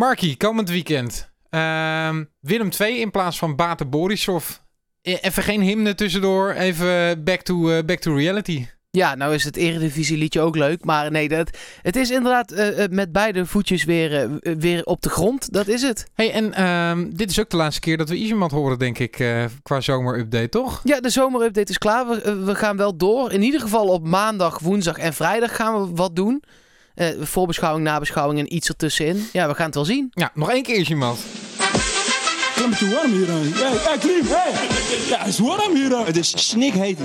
Markie, komend weekend. Ehm, Willem 2 in plaats van Bate Borisov. E- Even geen hymne tussendoor. Even back to, eh, back to reality. Ja, nou is het Eredivisie liedje ook leuk. Maar nee, dat, het is inderdaad eh, eh, met beide voetjes weer, weer op de grond. Dat is het. Hey, en ehm, dit is ook de laatste keer dat we iemand horen, denk ik, qua zomerupdate, toch? Ja, de zomerupdate is klaar. We, we gaan wel door. In ieder geval op maandag, woensdag en vrijdag gaan we wat doen. Eh, voorbeschouwing, nabeschouwing en iets ertussenin. Ja, we gaan het wel zien. Ja, nog één keer iemand. Het is een beetje warm hier. Hey, hey, Klim, hey. Ja, het is warm hier. Het is snikheet.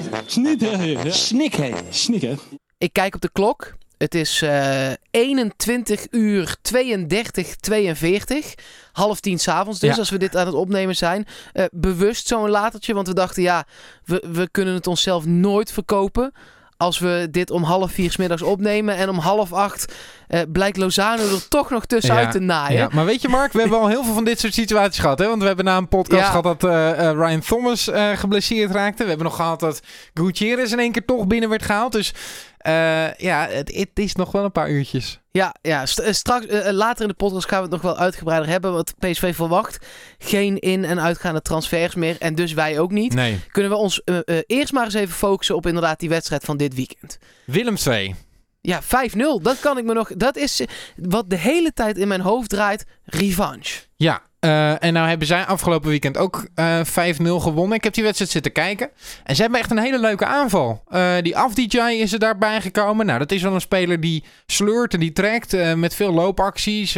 Snikheet. Snik, hè. Ik kijk op de klok. Het is eh 21 uur 32, 42. Half tien s'avonds dus, Ja. als we dit aan het opnemen zijn. Eh, bewust zo'n latertje, want we dachten, ja, we, we kunnen het onszelf nooit verkopen. Als we dit om half vier 's middags opnemen en om half acht eh, blijkt Lozano er toch nog tussenuit Ja, te naaien. Ja, maar weet je, Mark, we hebben al heel veel van dit soort situaties gehad. Hè? Want we hebben na een podcast Ja. gehad dat eh, eh, Ryan Thomas geblesseerd raakte. We hebben nog gehad dat Gutierrez in één keer toch binnen werd gehaald. Dus eh, ja, het, het is nog wel een paar uurtjes. Ja, ja eh, straks, eh, later in de podcast gaan we het nog wel uitgebreider hebben. Want PSV verwacht geen in- en uitgaande transfers meer. En dus wij ook niet. Nee. Kunnen we ons eerst maar eens even focussen op inderdaad die wedstrijd van dit weekend. Willem 2. Ja, 5-0. Dat kan ik me nog. Dat is wat de hele tijd in mijn hoofd draait. Revanche. Ja, eh, en nou hebben zij afgelopen weekend ook eh 5-0 gewonnen. Ik heb die wedstrijd zitten kijken. En ze hebben echt een hele leuke aanval. Eh, die Afdijay is er daarbij gekomen. Nou, dat is wel een speler die sleurt en die trekt met veel loopacties.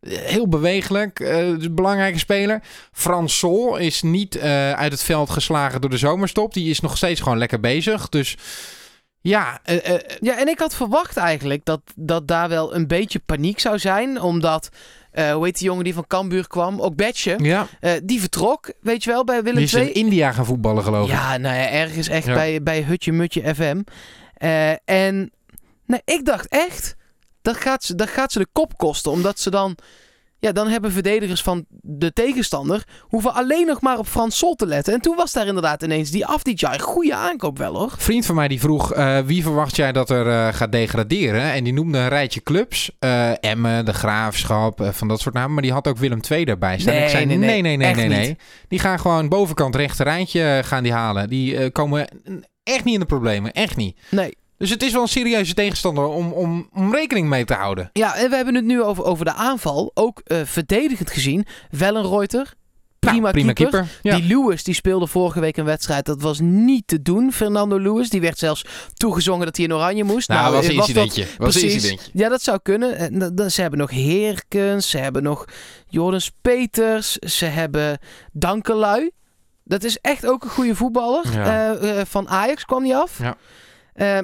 Heel bewegelijk. dus een belangrijke speler. Frans Sol is niet uit het veld geslagen door de zomerstop. Die is nog steeds gewoon lekker bezig. Dus ja, Ja, en ik had verwacht eigenlijk dat, dat daar wel een beetje paniek zou zijn. Omdat, eh, hoe heet die jongen die van Cambuur kwam? Ook Betje. ja. Eh, die vertrok, weet je wel, bij Willem die is II. in India gaan voetballen geloof ik. Ja, nou ja, ergens echt Ja. bij, bij Hutje Mutje FM. Eh, en nee, ik dacht echt, dat gaat, ze, dat gaat ze de kop kosten. Omdat ze dan, ja, dan hebben verdedigers van de tegenstander, hoeven alleen nog maar op Frans Sol te letten. En toen was daar inderdaad ineens die Afdijay. Goede aankoop wel hoor. vriend van mij die vroeg: eh, wie verwacht jij dat er eh, gaat degraderen? En die noemde een rijtje clubs: Eh Emmen, de Graafschap, van dat soort namen. Maar die had ook Willem II daarbij staan. Nee, ik zei: nee, nee, nee, nee, nee. Die gaan gewoon bovenkant rechter rijtje gaan die halen. Die komen echt niet in de problemen, echt niet. Nee. Dus het is wel een serieuze tegenstander om, om, om rekening mee te houden. Ja, en we hebben het nu over, over de aanval. Ook eh, verdedigend gezien. Wel een Reuter. Prima, Nou, prima keeper. keeper. Ja. Die Lewis die speelde vorige week een wedstrijd. Dat was niet te doen. Fernando Lewis. Die werd zelfs toegezongen dat hij in oranje moest. nou, was een dat- incidentje. Was een Precies. incidentje. Ja, dat zou kunnen. En ze hebben nog Heerkens. Ze hebben nog Jordans Peters. Ze hebben Dankelui. Dat is echt ook een goede voetballer. Ja. Eh, eh, van Ajax kwam hij af. Ja. Eh,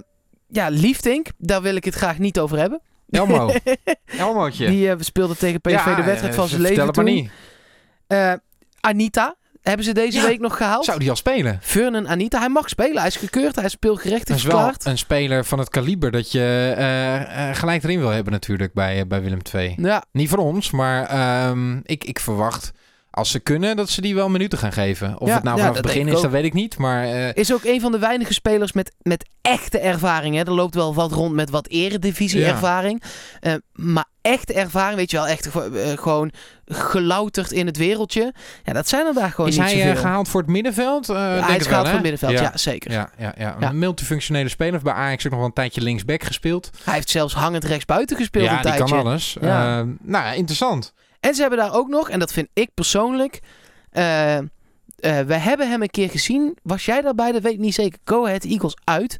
ja, Liefdink. Daar wil ik het graag niet over hebben. Elmo. Elmootje. Die eh, speelde tegen PSV Ja, de wedstrijd eh, van zijn leven het maar toen. niet. Eh, Anita. Hebben ze deze Ja. week nog gehaald? Zou die al spelen? Furnen Anita. Hij mag spelen. Hij is gekeurd. Hij is speelgerechtig Dat is wel een speler van het kaliber dat je gelijk erin wil hebben natuurlijk bij, bij Willem II. Ja, Niet voor ons, maar ehm, ik, ik verwacht als ze kunnen dat ze die wel minuten gaan geven. Of Ja, het nou ja, vanaf het begin is, dat weet ik niet. Maar eh, is ook een van de weinige spelers met, met echte ervaring. Hè. Er loopt wel wat rond met wat eredivisie Ja. ervaring. Eh, maar echte ervaring, weet je wel, echt eh, gewoon gelouterd in het wereldje. Ja, dat zijn er daar gewoon is niet hij eh, gehaald voor het middenveld? Ja, denk hij is gehaald voor het middenveld, ja, zeker. Ja, ja, ja. Ja. Een multifunctionele speler. Bij Ajax ook nog wel een tijdje linksback gespeeld. Hij heeft zelfs hangend rechtsbuiten gespeeld ja, een die tijdje. kan alles. Ja. Eh, nou ja, interessant. En ze hebben daar ook nog, en dat vind ik persoonlijk... eh, we hebben hem een keer gezien. Was jij daarbij? Dat weet ik niet zeker. Go Ahead Eagles uit.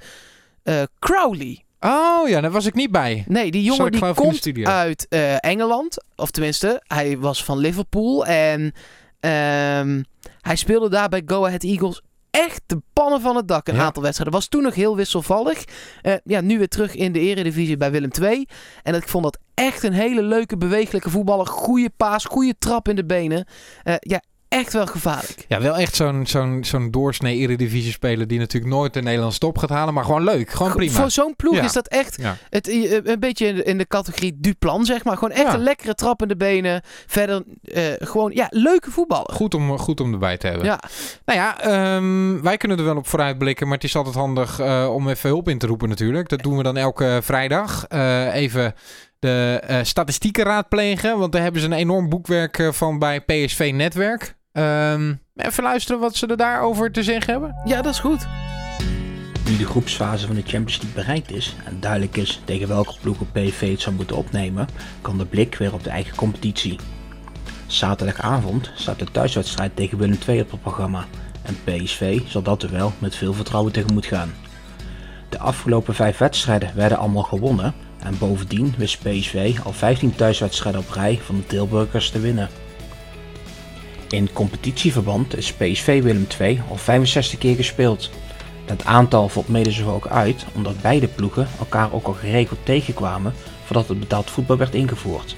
Eh, Crowley. Oh ja, daar was ik niet bij. Nee, die jongen die komt uit Engeland. Of tenminste, hij was van Liverpool. En ehm, hij speelde daar bij Go Ahead Eagles echt de pannen van het dak. Een Ja. aantal wedstrijden. Was toen nog heel wisselvallig. Eh, ja, nu weer terug in de eredivisie bij Willem II. En ik vond dat echt een hele leuke, bewegelijke voetballer. Goede paas, goede trap in de benen. Eh, ja, echt wel gevaarlijk. Ja, wel echt zo'n zo'n zo'n doorsnee eredivisie speler die natuurlijk nooit de Nederlandse top gaat halen. Maar gewoon leuk. Gewoon prima. Voor zo'n ploeg Ja. is dat echt Ja. het, eh, een beetje in de, categorie Duplan, zeg maar. Gewoon echt Ja. een lekkere trap in de benen. Verder eh, gewoon, ja, leuke voetballer. Goed om, goed om erbij te hebben. Ja, Nou ja, ehm, wij kunnen er wel op vooruitblikken, maar het is altijd handig eh, om even hulp in te roepen natuurlijk. Dat doen we dan elke vrijdag. Eh, even de eh, statistieken raadplegen. Want daar hebben ze een enorm boekwerk eh, van bij PSV Netwerk. Ehm, even luisteren wat ze er daarover te zeggen hebben. Ja, dat is goed. Nu de groepsfase van de Champions League bereikt is en duidelijk is tegen welke ploegen PSV het zou moeten opnemen, kan de blik weer op de eigen competitie. Zaterdagavond staat de thuiswedstrijd tegen Willem II op het programma en PSV zal dat er wel met veel vertrouwen tegemoet gaan. De afgelopen vijf wedstrijden werden allemaal gewonnen en bovendien wist PSV al 15 thuiswedstrijden op rij van de Tilburgers te winnen. In competitieverband is PSV Willem II al 65 keer gespeeld. Het aantal valt mede zo ook uit omdat beide ploegen elkaar ook al geregeld tegenkwamen voordat het betaald voetbal werd ingevoerd.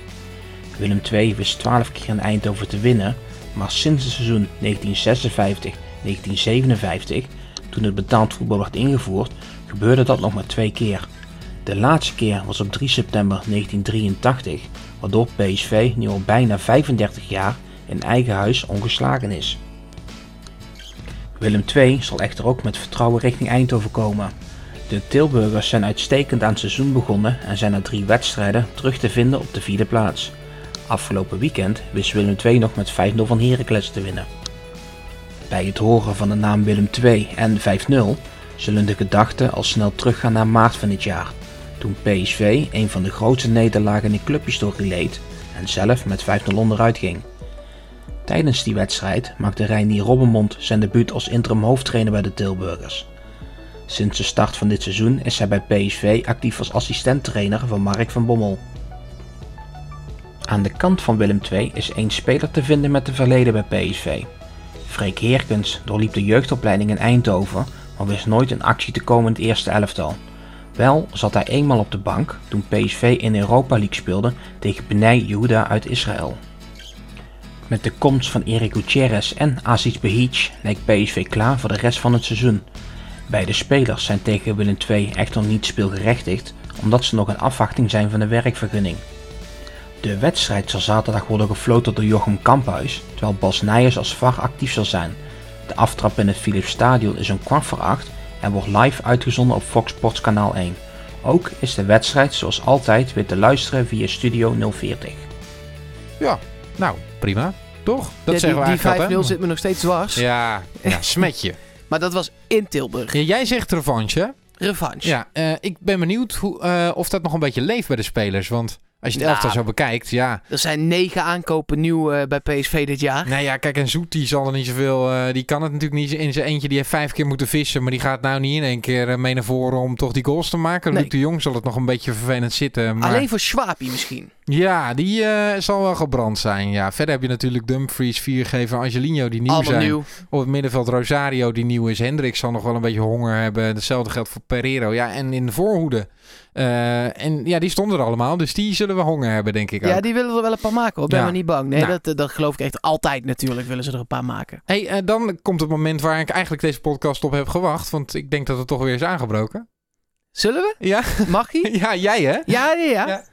Willem II wist 12 keer in Eindhoven te winnen, maar sinds het seizoen 1956-1957, toen het betaald voetbal werd ingevoerd, gebeurde dat nog maar twee keer. De laatste keer was op 3 september 1983, waardoor PSV nu al bijna 35 jaar in eigen huis ongeslagen is. Willem II zal echter ook met vertrouwen richting Eindhoven komen. De Tilburgers zijn uitstekend aan het seizoen begonnen en zijn na drie wedstrijden terug te vinden op de vierde plaats. Afgelopen weekend wist Willem II nog met 5-0 van Heracles te winnen. Bij het horen van de naam Willem II en 5-0 zullen de gedachten al snel teruggaan naar maart van dit jaar, toen PSV een van de grootste nederlagen in de clubhistorie leed en zelf met 5-0 onderuit ging. Tijdens die wedstrijd maakte Reinier Robbenmond zijn debuut als interim hoofdtrainer bij de Tilburgers. Sinds de start van dit seizoen is hij bij PSV actief als assistenttrainer van Mark van Bommel. Aan de kant van Willem II is één speler te vinden met een verleden bij PSV. Freek Heerkens doorliep de jeugdopleiding in Eindhoven, maar wist nooit in actie te komen in het eerste elftal. Wel zat hij eenmaal op de bank toen PSV in Europa League speelde tegen Bnei Yehuda uit Israël. Met de komst van Erik Gutierrez en Aziz Behic lijkt PSV klaar voor de rest van het seizoen. Beide spelers zijn tegen Willem II echter niet speelgerechtigd, omdat ze nog in afwachting zijn van de werkvergunning. De wedstrijd zal zaterdag worden gefloten door Jochem Kamphuis, terwijl Bas Nijers als VAR actief zal zijn. De aftrap in het Philips Stadion is om kwart voor acht en wordt live uitgezonden op Fox Sports kanaal 1. Ook is de wedstrijd zoals altijd weer te luisteren via Studio 040. Ja, nou, prima. Toch? Dat Ja, zeggen we die die eigenlijk 5-0 altijd. zit me nog steeds dwars. Ja, ja, smetje. Maar dat was in Tilburg. Ja, jij zegt revanche? Revanche. Ja, eh, ik ben benieuwd hoe, eh, of dat nog een beetje leeft bij de spelers. Want als je het Nou. elftal zo bekijkt, ja. Er zijn negen aankopen nieuw eh, bij PSV dit jaar. Nou ja, kijk, en Zoet die zal er niet zoveel... eh, die kan het natuurlijk niet in zijn eentje. Die heeft vijf keer moeten vissen. Maar die gaat nou niet in één keer eh, mee naar voren om toch die goals te maken. Nee. Luc de Jong zal het nog een beetje vervelend zitten. Maar Alleen voor Schwapi misschien. ja, die zal wel gebrand zijn. Ja, verder heb je natuurlijk Dumfries, Viergever, Angelino die nieuw Allemaal zijn. nieuw. Op het middenveld Rosario die nieuw is. Hendrik zal nog wel een beetje honger hebben. Hetzelfde geldt voor Pereiro. Ja, en in de voorhoede. Eh, en ja, die stonden er allemaal. Dus die zullen we honger hebben, denk ik ook. Ja, die willen er wel een paar maken hoor. Ben Ja. maar niet bang. Nee, Nou. dat, dat geloof ik echt altijd natuurlijk willen ze er een paar maken. Hey, eh, dan komt het moment waar ik eigenlijk deze podcast op heb gewacht. Want ik denk dat het toch weer is aangebroken. Zullen we? Ja, Mag hij? ja jij hè? Ja, ja, ja. Ja.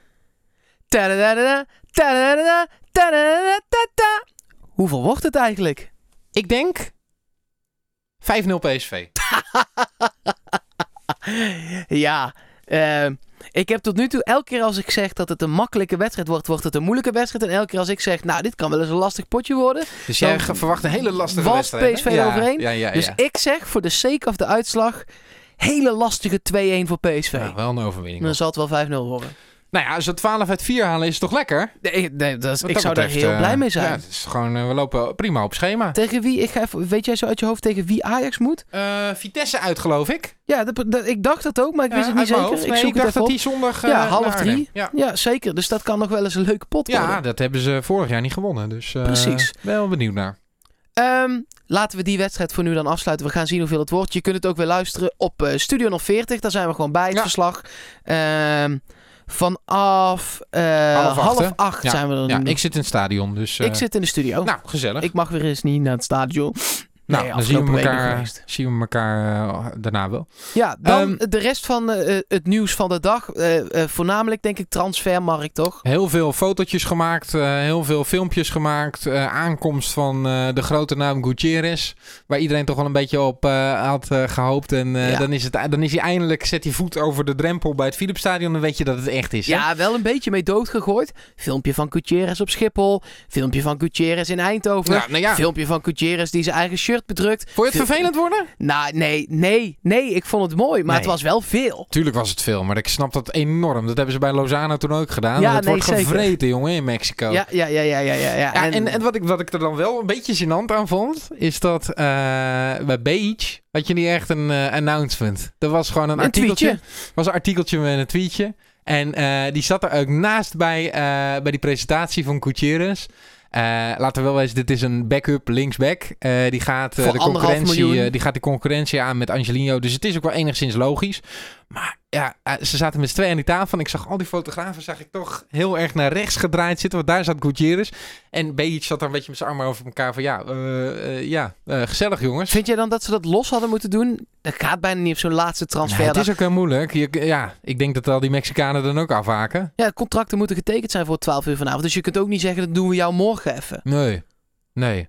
Tadadadada, tadadadada, tadadadada. Hoeveel wordt het eigenlijk? Ik denk 5-0 PSV. Ja, eh, ik heb tot nu toe, elke keer als ik zeg dat het een makkelijke wedstrijd wordt, wordt het een moeilijke wedstrijd. En elke keer als ik zeg, nou, dit kan wel eens een lastig potje worden. Dus jij verwacht een hele lastige wedstrijd. PSV ja, overheen. Ja, ja, Dus ik zeg voor de sake of de uitslag, hele lastige 2-1 voor PSV. Wel een overwinning. Dan zal het wel 5-0 worden. Nou ja, als we 12 uit 4 halen is het toch lekker? Nee, nee dat is, ik dat zou daar heel eh, blij mee zijn. Ja, het is gewoon, eh, we lopen prima op schema. Tegen wie, ik ga even, weet jij zo uit je hoofd tegen wie Ajax moet? Eh, Vitesse uit, geloof ik. Ja, dat, dat- ik dacht dat ook, maar ik wist Ja, het niet zeker. Ik zoek ik dacht dat op. die zondag... Ja, half drie. Ja. Ja, zeker. Dus dat kan nog wel eens een leuke pot ja, worden. dat hebben ze vorig jaar niet gewonnen. Dus Precies. wel benieuwd naar. Ehm, laten we die wedstrijd voor nu dan afsluiten. We gaan zien hoeveel het wordt. Je kunt het ook weer luisteren op Studio 040. Daar zijn we gewoon bij het Ja. verslag. Ehm, vanaf eh, Half half, acht, hè? acht Ja. zijn we er Ja, ik zit in het stadion, dus... eh, Ik zit in de studio. Nou, gezellig. Ik mag weer eens niet naar het stadion. Nou, Nee, dan zien we, elkaar, zien we elkaar eh, daarna wel. Ja, dan Ehm, de rest van eh, eh, het nieuws van de dag. Voornamelijk denk ik transfermarkt, toch? Heel veel fotootjes gemaakt, heel veel filmpjes gemaakt. aankomst van de grote naam Gutierrez. Waar iedereen toch wel een beetje op had eh, gehoopt. En Ja. dan, is het, dan is hij eindelijk, zet hij voet over de drempel bij het Philipsstadion. Dan weet je dat het echt is. hè? Ja, wel een beetje mee doodgegooid. Filmpje van Gutierrez op Schiphol. Filmpje van Gutierrez in Eindhoven. Ja, nou ja. Filmpje van Gutierrez die zijn eigen shirt bedrukt. Vond je het vervelend worden? Nou, nee, nee, nee. Ik vond het mooi, maar Nee. het was wel veel. Tuurlijk was het veel, maar ik snap dat enorm. Dat hebben ze bij Lozano toen ook gedaan. Ja, nee, wordt zeker. gevreten, jongen, in Mexico. Ja, ja, ja, ja, ja, ja. ja. Ja, en, en, wat, ik, wat ik er dan wel een beetje gênant aan vond, is dat eh, bij Beach had je niet echt een eh, announcement. Er was gewoon een, Een artikeltje. tweetje. was een artikeltje met een tweetje. En eh, die zat er ook naast bij, bij die presentatie van Gutierrez. Eh, laten we wel wezen, dit is een backup linksback. Eh, die, gaat, eh, de concurrentie, die gaat die concurrentie aan met Angelino. Dus het is ook wel enigszins logisch. Maar ja, eh, ze zaten met z'n tweeën aan die tafel. En ik zag al die fotografen zag ik toch heel erg naar rechts gedraaid zitten. Want daar zat Gutierrez. En Bejic zat daar een beetje met zijn armen over elkaar. Van ja, eh, eh, ja gezellig jongens. Vind jij dan dat ze dat los hadden moeten doen? Dat gaat bijna niet op zo'n laatste transfer. Nee, het is ook heel moeilijk. Je, ja, ik denk dat al die Mexicanen dan ook afhaken. Ja, contracten moeten getekend zijn voor 12 uur vanavond. Dus je kunt ook niet zeggen, dat doen we jou morgen even. Nee. Nee.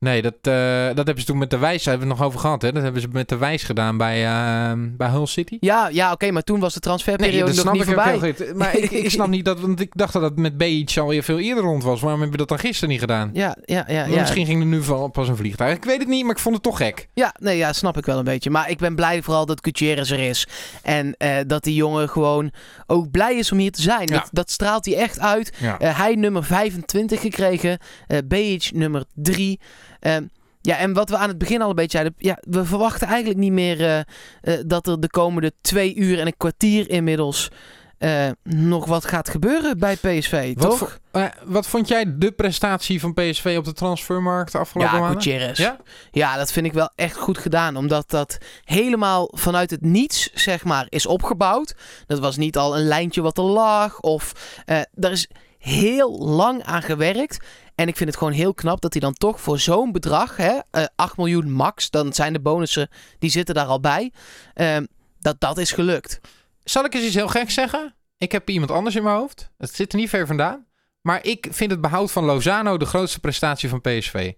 Nee, dat, eh, dat hebben ze toen met de wijs, daar hebben we het nog over gehad. Hè? Dat hebben ze met de wijs gedaan bij, eh, bij Hull City. Ja, ja oké, maar toen was de transferperiode nog niet voorbij. goed. Maar ik, ik snap niet dat, want ik dacht dat het met Beach alweer veel eerder rond was. Waarom hebben we dat dan gisteren niet gedaan? Ja, ja, ja. Ja. Misschien ging er nu van, pas een vliegtuig. Ik weet het niet, maar ik vond het toch gek. Ja, nee, ja, snap ik wel een beetje. Maar ik ben blij vooral dat Gutierrez er is. En eh, dat die jongen gewoon ook blij is om hier te zijn. Ja. Dat, dat straalt hij echt uit. Ja. Hij nummer 25 gekregen. eh BH nummer 3. Ehm, ja, en wat we aan het begin al een beetje zeiden. Ja, we verwachten eigenlijk niet meer eh, eh, dat er de komende twee uur en een kwartier inmiddels eh, nog wat gaat gebeuren bij PSV, Wat, toch? wat vond jij de prestatie van PSV op de transfermarkt de afgelopen Ja, maanden? Gutierrez. Ja? Ja, dat vind ik wel echt goed gedaan. Omdat dat helemaal vanuit het niets, zeg maar, is opgebouwd. Dat was niet al een lijntje wat er lag. Of daar is heel lang aan gewerkt. En ik vind het gewoon heel knap dat hij dan toch voor zo'n bedrag, hè, eh 8 miljoen max, dan zijn de bonussen, die zitten daar al bij. ehm, dat dat is gelukt. Zal ik eens iets heel geks zeggen? Ik heb iemand anders in mijn hoofd. Het zit er niet ver vandaan. Maar ik vind het behoud van Lozano de grootste prestatie van PSV.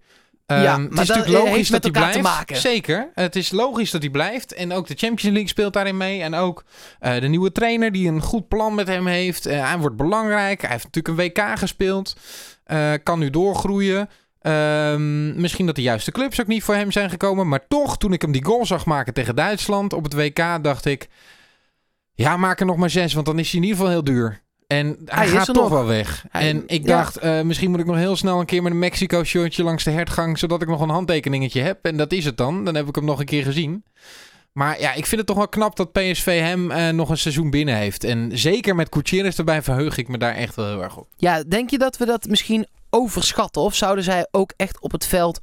Ehm, Ja, het maar is dat natuurlijk logisch heeft dat hij elkaar te blijft. maken. Zeker. Het is logisch dat hij blijft. En ook de Champions League speelt daarin mee. En ook eh, de nieuwe trainer die een goed plan met hem heeft. Eh, hij wordt belangrijk. Hij heeft natuurlijk een WK gespeeld. Eh, kan nu doorgroeien. Ehm, misschien dat de juiste clubs ook niet voor hem zijn gekomen. Maar toch, toen ik hem die goal zag maken tegen Duitsland op het WK, dacht ik... Ja, maak er nog maar zes, want dan is hij in ieder geval heel duur. En hij, gaat toch nog. wel weg. Hij- en ik ja. dacht, eh, misschien moet ik nog heel snel een keer met een Mexico-shirtje langs de hertgang, zodat ik nog een handtekeningetje heb. En dat is het dan. Dan heb ik hem nog een keer gezien. Maar ja, ik vind het toch wel knap dat PSV hem eh, nog een seizoen binnen heeft. En zeker met Gutierrez erbij verheug ik me daar echt wel heel erg op. Ja, denk je dat we dat misschien overschatten? Of zouden zij ook echt op het veld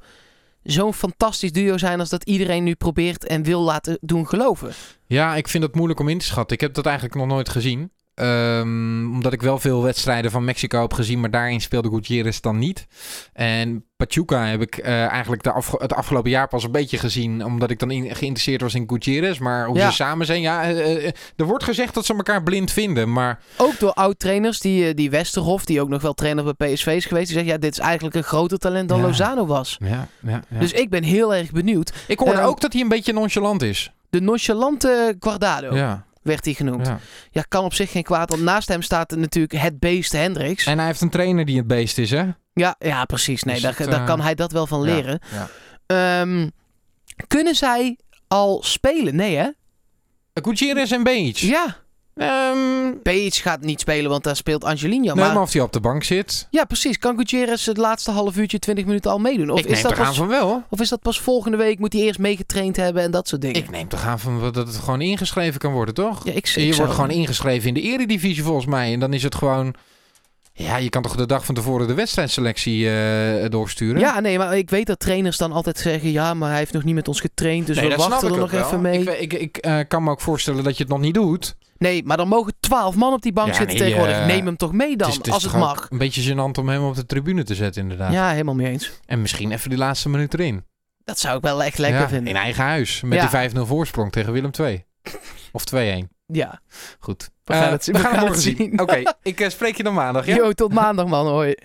zo'n fantastisch duo zijn als dat iedereen nu probeert en wil laten doen geloven? Ja, ik vind het moeilijk om in te schatten. Ik heb dat eigenlijk nog nooit gezien. Ehm, omdat ik wel veel wedstrijden van Mexico heb gezien, maar daarin speelde Gutierrez dan niet. En Pachuca heb ik eh, eigenlijk de het afgelopen jaar pas een beetje gezien, omdat ik dan in- geïnteresseerd was in Gutierrez. Maar hoe Ja. ze samen zijn, ja, eh, eh, er wordt gezegd dat ze elkaar blind vinden, maar Ook door oud-trainers, die, die Westerhof, die ook nog wel trainer bij PSV is geweest, die zegt ja, dit is eigenlijk een groter talent dan Ja. Lozano was. ja, ja, ja. Dus ik ben heel erg benieuwd. ik hoorde ehm, ook dat hij een beetje nonchalant is. De nonchalante Guardado Ja, werd hij genoemd. Ja. ja. kan op zich geen kwaad, want naast hem staat natuurlijk het beest Hendricks. En hij heeft een trainer die het beest is, hè? Ja, ja precies. Nee, Dus daar, het, daar eh, kan hij dat wel van leren. ja. Ehm, kunnen zij al spelen? Nee, hè? Gutierrez en Beach. Ja. Ehm, Page gaat niet spelen, want daar speelt Angelino. nee, maar, maar of hij op de bank zit. ja, precies. Kan Gutierrez het laatste half uurtje, 20 minuten al meedoen? Of, ik is neem dat toch aan pas, van wel. of is dat pas volgende week? Moet hij eerst meegetraind hebben en dat soort dingen? Ik neem toch aan van dat het gewoon ingeschreven kan worden, toch? ja, ik, ik je zou- wordt gewoon ingeschreven in de eredivisie volgens mij. En dan is het gewoon... Ja, je kan toch de dag van tevoren de wedstrijdselectie eh, doorsturen? Ja, nee, maar ik weet dat trainers dan altijd zeggen... ja, maar hij heeft nog niet met ons getraind, dus Nee, we wachten er nog even mee. Ik, ik, ik eh, kan me ook voorstellen dat je het nog niet doet. Nee, maar dan mogen twaalf man op die bank Ja, zitten nee, tegenwoordig. eh, Neem hem toch mee dan, het is, het is als het mag. Een beetje gênant om hem op de tribune te zetten, inderdaad. Ja, helemaal mee eens. En misschien even die laatste minuut erin. Dat zou ik wel echt lekker Ja, vinden. In eigen huis. Met Ja. die 5-0 voorsprong tegen Willem II. Of 2-1. Ja. Goed. We gaan Eh, het zien. We gaan het zien. Oké, ik eh, spreek je dan maandag. Ja? Yo, tot maandag man. Hoi.